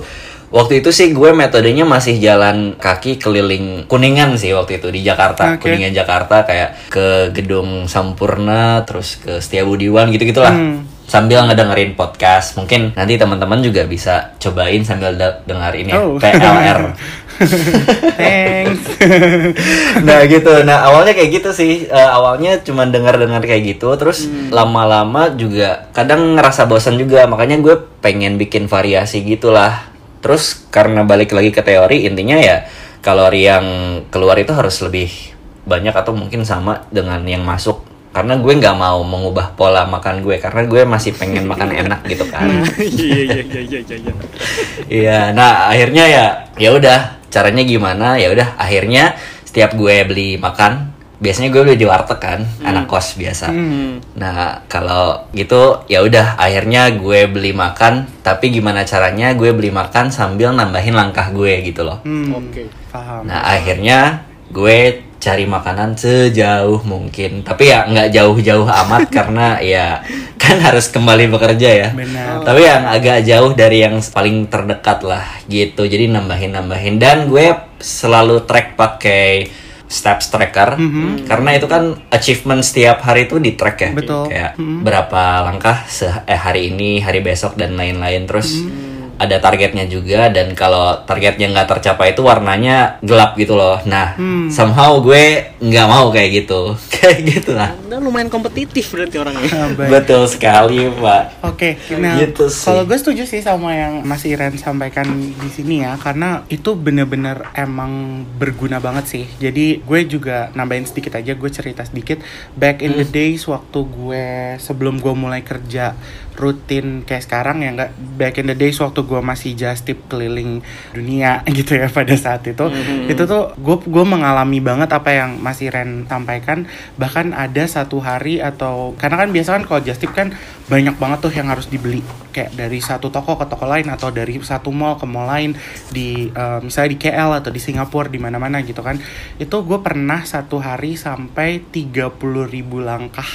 Speaker 3: waktu itu sih gue metodenya masih jalan kaki keliling Kuningan sih waktu itu di Jakarta,
Speaker 1: Oke.
Speaker 3: Kuningan Jakarta kayak ke gedung Sampurna, terus ke Setiabudi-One gitu gitulah.
Speaker 1: Hmm.
Speaker 3: Sambil ngedengerin podcast, mungkin nanti teman-teman juga bisa cobain sambil dengar ini ya,
Speaker 1: Oh.
Speaker 3: PLR.
Speaker 1: Thanks.
Speaker 3: nah gitu. Nah awalnya kayak gitu sih. Eh, awalnya cuma dengar-dengar kayak gitu. Terus lama-lama juga kadang ngerasa bosan juga. Makanya gue pengen bikin variasi gitulah. Terus karena balik lagi ke teori intinya ya kalori yang keluar itu harus lebih banyak atau mungkin sama dengan yang masuk. Karena gue nggak mau mengubah pola makan gue. Karena gue masih pengen makan enak gitu kan.
Speaker 2: Iya iya iya iya iya. iya.
Speaker 3: Iya, nah akhirnya ya ya udah caranya gimana ya udah akhirnya setiap gue beli makan biasanya gue beli di warteg kan anak kos biasa
Speaker 2: Hmm.
Speaker 3: nah kalau gitu ya udah akhirnya gue beli makan tapi gimana caranya gue beli makan sambil nambahin langkah gue gitu loh
Speaker 1: Hmm,
Speaker 2: Oke.
Speaker 1: paham.
Speaker 3: Nah akhirnya gue cari makanan sejauh mungkin. Tapi ya nggak jauh-jauh amat karena ya kan harus kembali bekerja ya.
Speaker 1: Benar.
Speaker 3: Tapi yang agak jauh dari yang paling terdekat lah gitu. Jadi nambahin-nambahin. Dan gue selalu track pakai steps tracker Karena itu kan achievement setiap hari itu di track ya.
Speaker 1: Betul.
Speaker 3: Kayak berapa langkah se- eh, hari ini, hari besok dan lain-lain. Terus ada targetnya juga dan kalau targetnya nggak tercapai itu warnanya gelap gitu loh. Nah, somehow gue nggak mau kayak gitu, kayak gitu lah.
Speaker 2: Anda lumayan kompetitif berarti orangnya.
Speaker 1: Ah.
Speaker 3: Betul sekali, Pak.
Speaker 1: Oke, nah
Speaker 3: Gitu sih.
Speaker 1: kalau gue setuju sih sama yang Mas Iren sampaikan di sini ya, karena itu bener-bener emang berguna banget sih. Jadi gue juga nambahin sedikit aja, gue cerita sedikit. Back in the days waktu gue sebelum gue mulai kerja rutin kayak sekarang ya nggak back in the days waktu gue masih just tip keliling dunia gitu ya pada saat itu itu tuh gue gue mengalami banget apa yang Mas Iren sampaikan. Bahkan ada satu hari atau karena kan biasa kan kalau just tip kan banyak banget tuh yang harus dibeli. Kayak dari satu toko ke toko lain atau dari satu mall ke mall lain di eh, misalnya di KL atau di Singapura di mana-mana gitu kan. Itu gue pernah satu hari sampai 30.000 ribu langkah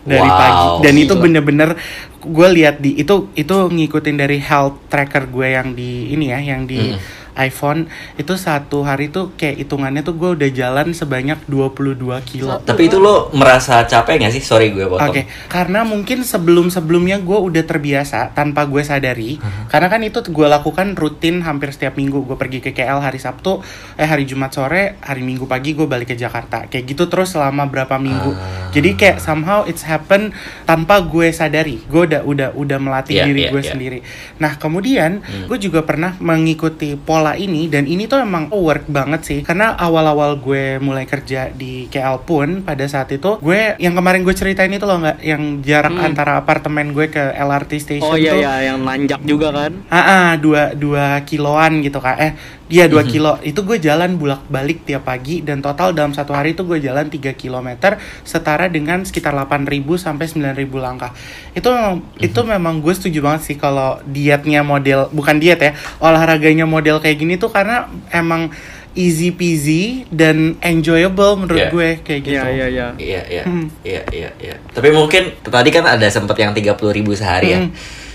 Speaker 1: dari
Speaker 3: Wow,
Speaker 1: pagi. Dan itu bener-bener gue lihat di itu itu ngikutin dari health tracker gue yang di ini ya yang di iPhone itu satu hari tuh kayak hitungannya tuh gue udah jalan sebanyak 22 kilo.
Speaker 3: Tapi itu lo merasa capek nggak sih? Sorry gue potong.
Speaker 1: Oke, karena mungkin sebelum-sebelumnya gue udah terbiasa tanpa gue sadari. Karena kan itu gue lakukan rutin hampir setiap minggu. Gue pergi ke KL hari Sabtu, eh hari Jumat sore, hari Minggu pagi gue balik ke Jakarta. Kayak gitu terus selama berapa minggu.
Speaker 3: Ah.
Speaker 1: Jadi kayak somehow it's happen tanpa gue sadari. Gue udah udah udah melatih
Speaker 3: Iya,
Speaker 1: diri
Speaker 3: iya,
Speaker 1: gue
Speaker 3: iya.
Speaker 1: sendiri. Nah kemudian
Speaker 3: Hmm.
Speaker 1: gue juga pernah mengikuti pola ini dan ini tuh emang work banget sih. Karena awal-awal gue mulai kerja di KL pun pada saat itu gue yang kemarin gue ceritain itu loh nggak yang jarak
Speaker 2: Hmm.
Speaker 1: antara apartemen gue ke LRT station
Speaker 2: Oh iya
Speaker 1: tuh
Speaker 2: iya yang nanjak juga kan.
Speaker 1: Ah, ah, dua dua kiloan gitu kak. Eh, iya dua kilo. Itu gue jalan bulak balik tiap pagi dan total dalam satu hari itu gue jalan 3 kilometer setara dengan sekitar 8.000 sampai 9.000 langkah. Itu memang itu memang gue setuju banget sih kalau dietnya model bukan diet ya olahraganya model kayak gini tuh karena emang easy peasy dan enjoyable menurut
Speaker 3: Iya.
Speaker 1: gue kayak gitu.
Speaker 2: Iya iya iya.
Speaker 3: Iya, iya,
Speaker 1: Hmm.
Speaker 3: iya, iya, iya. Tapi mungkin tadi kan ada sempet yang 30.000 ribu sehari ya.
Speaker 1: Hmm.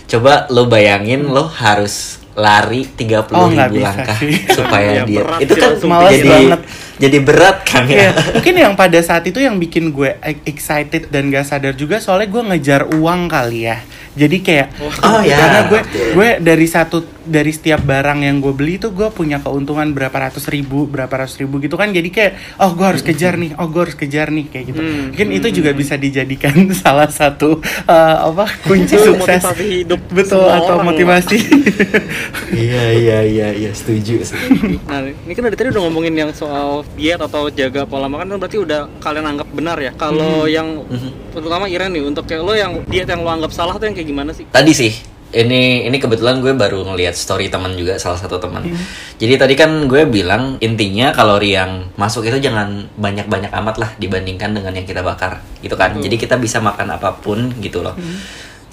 Speaker 3: Coba lo bayangin lo harus lari 30.000
Speaker 1: Oh,
Speaker 3: ribu
Speaker 1: bisa
Speaker 3: langkah
Speaker 1: sih.
Speaker 3: supaya
Speaker 2: Iya,
Speaker 3: dia
Speaker 2: berat
Speaker 3: itu kan
Speaker 1: Males
Speaker 3: jadi
Speaker 1: banget.
Speaker 3: jadi berat kan ya.
Speaker 1: Iya, mungkin yang pada saat itu yang bikin gue e- excited dan gak sadar juga soalnya gue ngejar uang kali ya. Jadi kayak
Speaker 3: Oh, ya,
Speaker 1: karena gue
Speaker 3: betul.
Speaker 1: gue dari satu dari setiap barang yang gue beli tuh gue punya keuntungan berapa ratus ribu berapa ratus ribu gitu kan. Jadi kayak oh gue harus kejar nih oh gue harus kejar nih kayak gitu.
Speaker 2: Hmm,
Speaker 1: mungkin itu juga bisa dijadikan salah satu eh, apa kunci
Speaker 2: Itu
Speaker 1: sukses.
Speaker 2: motivasi hidup
Speaker 1: betul
Speaker 2: semua
Speaker 1: atau
Speaker 2: orang,
Speaker 1: motivasi.
Speaker 3: Iya, iya, iya, iya, setuju sih.
Speaker 2: Nah, ini kan dari tadi udah ngomongin yang soal diet atau jaga pola makan kan berarti udah kalian anggap benar ya. Kalau yang terutama Iren nih untuk kayak lo yang diet yang lo anggap salah tuh yang kayak gimana sih?
Speaker 3: Tadi sih ini ini kebetulan gue baru ngelihat story teman juga salah satu teman. Jadi tadi kan gue bilang intinya kalori yang masuk itu jangan banyak-banyak amat lah dibandingkan dengan yang kita bakar gitu kan. Jadi kita bisa makan apa pun gitu loh.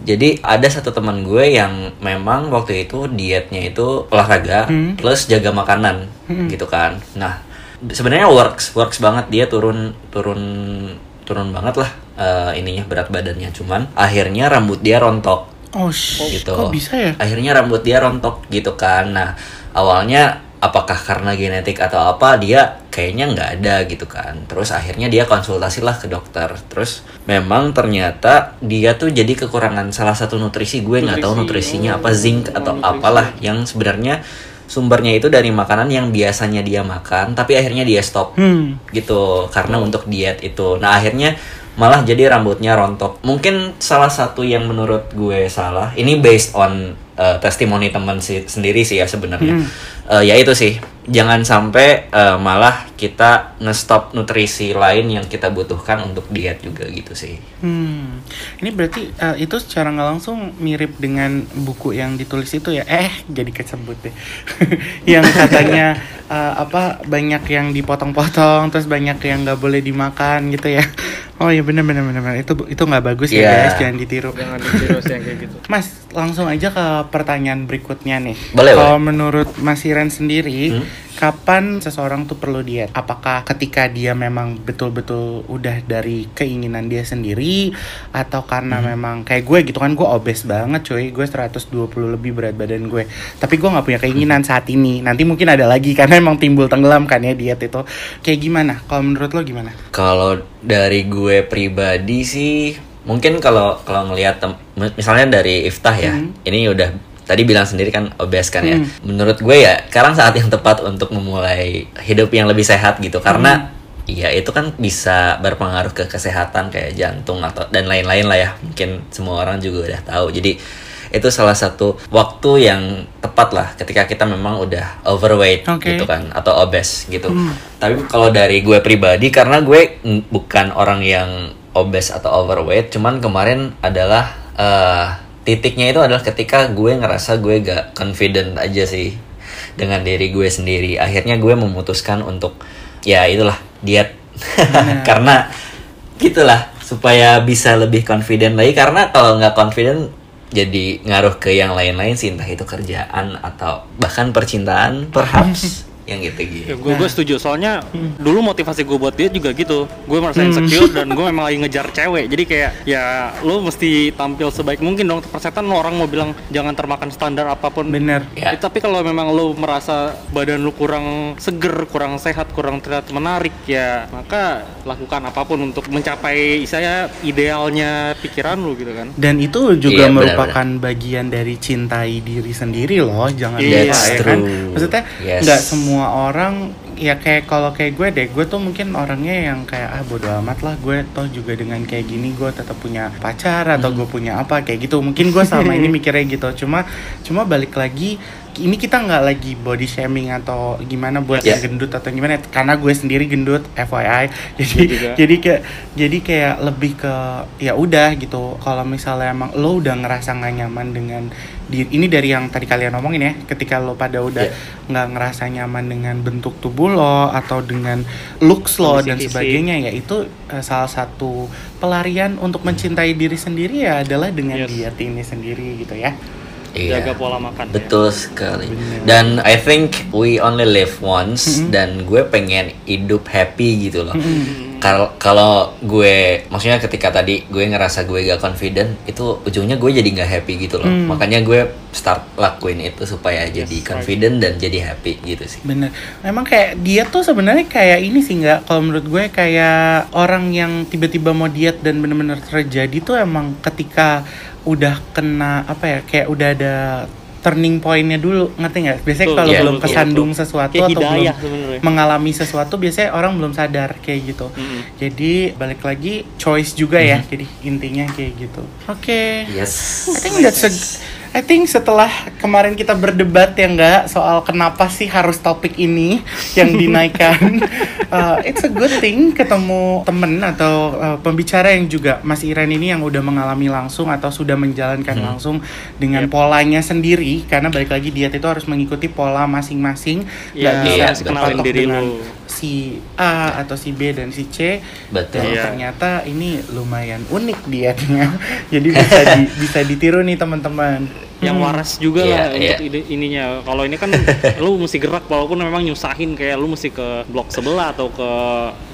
Speaker 3: Jadi ada satu teman gue yang memang waktu itu dietnya itu olahraga plus jaga makanan gitu kan. Nah sebenarnya works works banget dia turun turun turun banget lah eh, ininya berat badannya cuman akhirnya rambut dia rontok
Speaker 1: oh
Speaker 3: gitu.
Speaker 1: kok bisa ya
Speaker 3: Akhirnya rambut dia rontok gitu kan. Nah, awalnya apakah karena genetik atau apa dia kayaknya nggak ada gitu kan. Terus akhirnya dia konsultasi lah ke dokter. Terus memang ternyata dia tuh jadi kekurangan salah satu nutrisi gue nggak tahu
Speaker 2: Nutrisi,
Speaker 3: nutrisinya
Speaker 2: oh,
Speaker 3: apa zinc atau
Speaker 2: nutrisi.
Speaker 3: apalah yang sebenarnya sumbernya itu dari makanan yang biasanya dia makan tapi akhirnya dia stop.
Speaker 1: Hmm.
Speaker 3: Gitu karena untuk diet itu. Nah akhirnya malah jadi rambutnya rontok. Mungkin salah satu yang menurut gue salah ini based on eh, testimoni teman si- sendiri sih ya sebenarnya.
Speaker 1: Hmm.
Speaker 3: Eh, ya itu sih, jangan sampai eh, malah kita ngestop nutrisi lain yang kita butuhkan untuk diet juga gitu sih.
Speaker 1: Hmm, ini berarti eh, itu secara nggak langsung mirip dengan buku yang ditulis itu ya? Eh, jadi kesebut deh. yang katanya eh, apa banyak yang dipotong-potong, terus banyak yang nggak boleh dimakan gitu ya? Oh iya benar benar benar benar. itu itu nggak bagus ya
Speaker 3: Iya.
Speaker 1: guys, jangan ditiru.
Speaker 2: Jangan ditiru sih yang kayak gitu.
Speaker 1: Mas, langsung aja ke pertanyaan berikutnya nih.
Speaker 3: Boleh,
Speaker 1: Kalau menurut Mas Iren sendiri,
Speaker 3: Hmm.
Speaker 1: Kapan seseorang tuh perlu diet? Apakah ketika dia memang betul-betul udah dari keinginan dia sendiri atau karena
Speaker 3: Hmm.
Speaker 1: memang kayak gue gitu kan gue obes banget cuy, gue 120 lebih berat badan gue. Tapi gue nggak punya keinginan saat ini. Nanti mungkin ada lagi karena emang timbul tenggelam kan ya diet itu. Kayak gimana? Kalau menurut lo gimana?
Speaker 3: Kalau dari gue pribadi sih mungkin kalau kalau ngelihat misalnya dari Iftah ya,
Speaker 1: Hmm.
Speaker 3: ini udah tadi bilang sendiri kan obes kan ya.
Speaker 1: Hmm.
Speaker 3: Menurut gue ya sekarang saat yang tepat untuk memulai hidup yang lebih sehat gitu karena ya itu kan bisa berpengaruh ke kesehatan kayak jantung atau dan lain-lain lah ya. Mungkin semua orang juga udah tahu. Jadi itu salah satu waktu yang tepat lah ketika kita memang udah overweight
Speaker 1: Oke.
Speaker 3: gitu kan atau obes gitu. Tapi kalau dari gue pribadi karena gue bukan orang yang obes atau overweight, cuman kemarin adalah eh, titiknya itu adalah ketika gue ngerasa gue gak confident aja sih dengan diri gue sendiri. Akhirnya gue memutuskan untuk ya itulah diet. Karena gitulah supaya bisa lebih confident lagi. Karena kalau nggak confident jadi ngaruh ke yang lain-lain sih. Entah itu kerjaan atau bahkan percintaan perhaps yang gitu-gitu.
Speaker 2: Ya, gue gue setuju. Soalnya dulu motivasi gue buat dia juga gitu. Gue merasa insecure dan gue memang lagi ngejar cewek. Jadi kayak ya lo mesti tampil sebaik mungkin dong. Persetan lo orang mau bilang jangan termakan standar apa pun.
Speaker 1: Bener.
Speaker 3: Ya.
Speaker 2: Eh, tapi kalau memang lo merasa badan lo kurang seger kurang sehat kurang terlihat menarik ya maka lakukan apa pun untuk mencapai saya idealnya pikiran lo gitu kan.
Speaker 1: Dan itu juga
Speaker 3: Iya,
Speaker 1: merupakan bagian dari cintai diri sendiri loh, jangan
Speaker 2: Iya,
Speaker 1: lupa ya kan. Maksudnya
Speaker 3: Yes.
Speaker 1: nggak semua orang ya kayak kalau kayak gue deh, gue tuh mungkin orangnya yang kayak ah bodo amat lah gue toh juga dengan kayak gini gue tetap punya pacar atau
Speaker 3: Hmm.
Speaker 1: gue punya apa kayak gitu. Mungkin gue selama ini mikirnya gitu. Cuma cuma balik lagi ini kita nggak lagi body shaming atau gimana buat yang gendut atau gimana karena gue sendiri gendut FYI jadi
Speaker 2: juga.
Speaker 1: jadi kayak jadi kayak lebih ke ya udah gitu kalau misalnya emang lo udah ngerasa nggak nyaman dengan ini dari yang tadi kalian ngomongin ya ketika lo pada udah
Speaker 3: Iya.
Speaker 1: nggak ngerasa nyaman dengan bentuk tubuh lo atau dengan looks lo
Speaker 2: Kondisi
Speaker 1: dan sebagainya ya itu eh, salah satu pelarian untuk mencintai diri sendiri ya adalah dengan
Speaker 2: Yes.
Speaker 1: diet ini sendiri gitu ya
Speaker 3: Iya.
Speaker 2: jaga pola makan ya.
Speaker 3: Betul sekali.
Speaker 1: Bener.
Speaker 3: Dan I think we only live once
Speaker 1: Mm-mm.
Speaker 3: dan gue pengen hidup happy gitu loh.
Speaker 1: Mm-mm.
Speaker 3: Kalau kalau gue maksudnya ketika tadi gue ngerasa gue gak confident itu ujungnya gue jadi nggak happy gitu loh.
Speaker 1: Mm.
Speaker 3: Makanya gue start lakuin itu supaya jadi confident dan jadi happy gitu sih.
Speaker 1: Bener. Memang kayak diet tuh sebenarnya kayak ini sih nggak. Kalau menurut gue kayak orang yang tiba-tiba mau diet dan bener-bener terjadi tuh emang ketika udah kena apa ya kayak udah ada turning pointnya dulu ngerti nggak? Biasanya
Speaker 2: Betul,
Speaker 1: kalau
Speaker 3: iya,
Speaker 1: belum
Speaker 2: betul,
Speaker 1: kesandung
Speaker 2: betul.
Speaker 1: sesuatu
Speaker 2: Kayak
Speaker 1: atau belum
Speaker 2: hidayah sebenarnya.
Speaker 1: mengalami sesuatu biasanya orang belum sadar kayak gitu.
Speaker 2: Mm-mm.
Speaker 1: Jadi balik lagi choice juga ya. Jadi intinya kayak gitu. Oke.
Speaker 3: Yes.
Speaker 1: I think that's a I think setelah kemarin kita berdebat ya enggak soal kenapa sih harus topik ini yang dinaikkan, uh, it's a good thing ketemu temen atau uh, pembicara yang juga Mas Iren ini yang udah mengalami langsung atau sudah menjalankan
Speaker 3: Hmm.
Speaker 1: langsung dengan polanya sendiri karena balik lagi diet itu harus mengikuti pola masing-masing,
Speaker 2: Iya,
Speaker 1: nggak bisa
Speaker 3: iya,
Speaker 2: kenalin diri
Speaker 1: dengan
Speaker 2: lu.
Speaker 1: si A atau si B dan si C
Speaker 3: Betul.
Speaker 1: dan
Speaker 2: Iya.
Speaker 1: ternyata ini lumayan unik dietnya jadi bisa di- bisa ditiru nih teman-teman
Speaker 2: yang
Speaker 1: Hmm.
Speaker 2: waras juga
Speaker 3: Iya,
Speaker 2: lah
Speaker 3: iya.
Speaker 2: untuk ide- ininya. Kalau ini kan lu mesti gerak walaupun memang nyusahin kayak lu mesti ke blok sebelah atau ke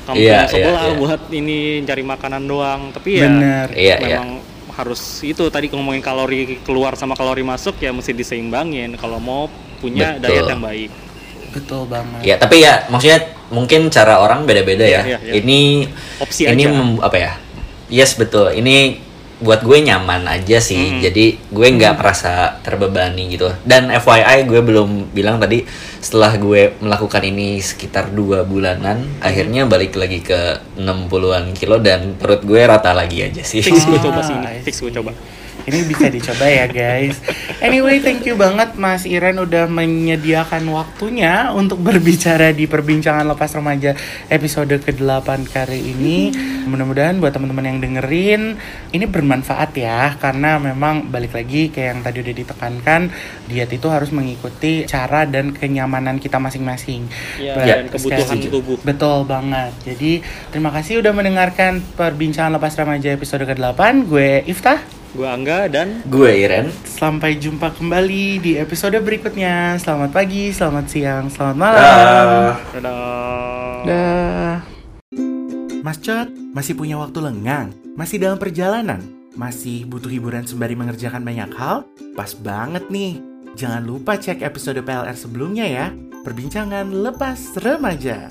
Speaker 2: kampung
Speaker 3: Iya, iya,
Speaker 2: sebelah
Speaker 3: iya.
Speaker 2: buat ini cari makanan doang. Tapi ya
Speaker 1: bener
Speaker 3: Iya, iya.
Speaker 2: memang harus itu tadi ngomongin kalori keluar sama kalori masuk ya mesti diseimbangin kalau mau punya
Speaker 3: Betul.
Speaker 2: diet yang baik.
Speaker 1: betul banget
Speaker 3: Ya, tapi ya maksudnya mungkin cara orang beda-beda ya.
Speaker 2: Iya, iya.
Speaker 3: Ini
Speaker 2: Opsi
Speaker 3: ini
Speaker 2: aja.
Speaker 3: mem- apa ya? Yes, betul. Ini buat gue nyaman aja sih.
Speaker 2: Mm.
Speaker 3: Jadi gue nggak merasa terbebani gitu. Dan FYI gue belum bilang tadi setelah gue melakukan ini sekitar dua bulanan, akhirnya balik lagi ke 60-an kilo dan perut gue rata lagi aja sih.
Speaker 2: Fix gue
Speaker 1: Ah,
Speaker 2: coba sih ini, fix gue coba.
Speaker 1: Ini bisa dicoba ya guys. Anyway, thank you banget Mas Iren udah menyediakan waktunya untuk berbicara di perbincangan lepas remaja episode ke-8 kali ini. Mudah-mudahan buat teman-teman yang dengerin ini bermanfaat ya karena memang balik lagi kayak yang tadi udah ditekankan diet itu harus mengikuti cara dan kenyamanan kita masing-masing.
Speaker 2: Ya, dan kebutuhan tubuh.
Speaker 1: Betul banget. Jadi terima kasih udah mendengarkan perbincangan lepas remaja episode ke-8. Gue Iftah.
Speaker 2: Gue Angga dan
Speaker 3: Gue Iren.
Speaker 1: Sampai jumpa kembali di episode berikutnya. Selamat pagi, selamat siang, selamat malam.
Speaker 3: Dah.
Speaker 2: dadah.
Speaker 1: Dah. Mas Cot, masih punya waktu lengang? Masih dalam perjalanan? Masih butuh hiburan sembari mengerjakan banyak hal? Pas banget nih. Jangan lupa cek episode PLR sebelumnya ya. Perbincangan lepas remaja.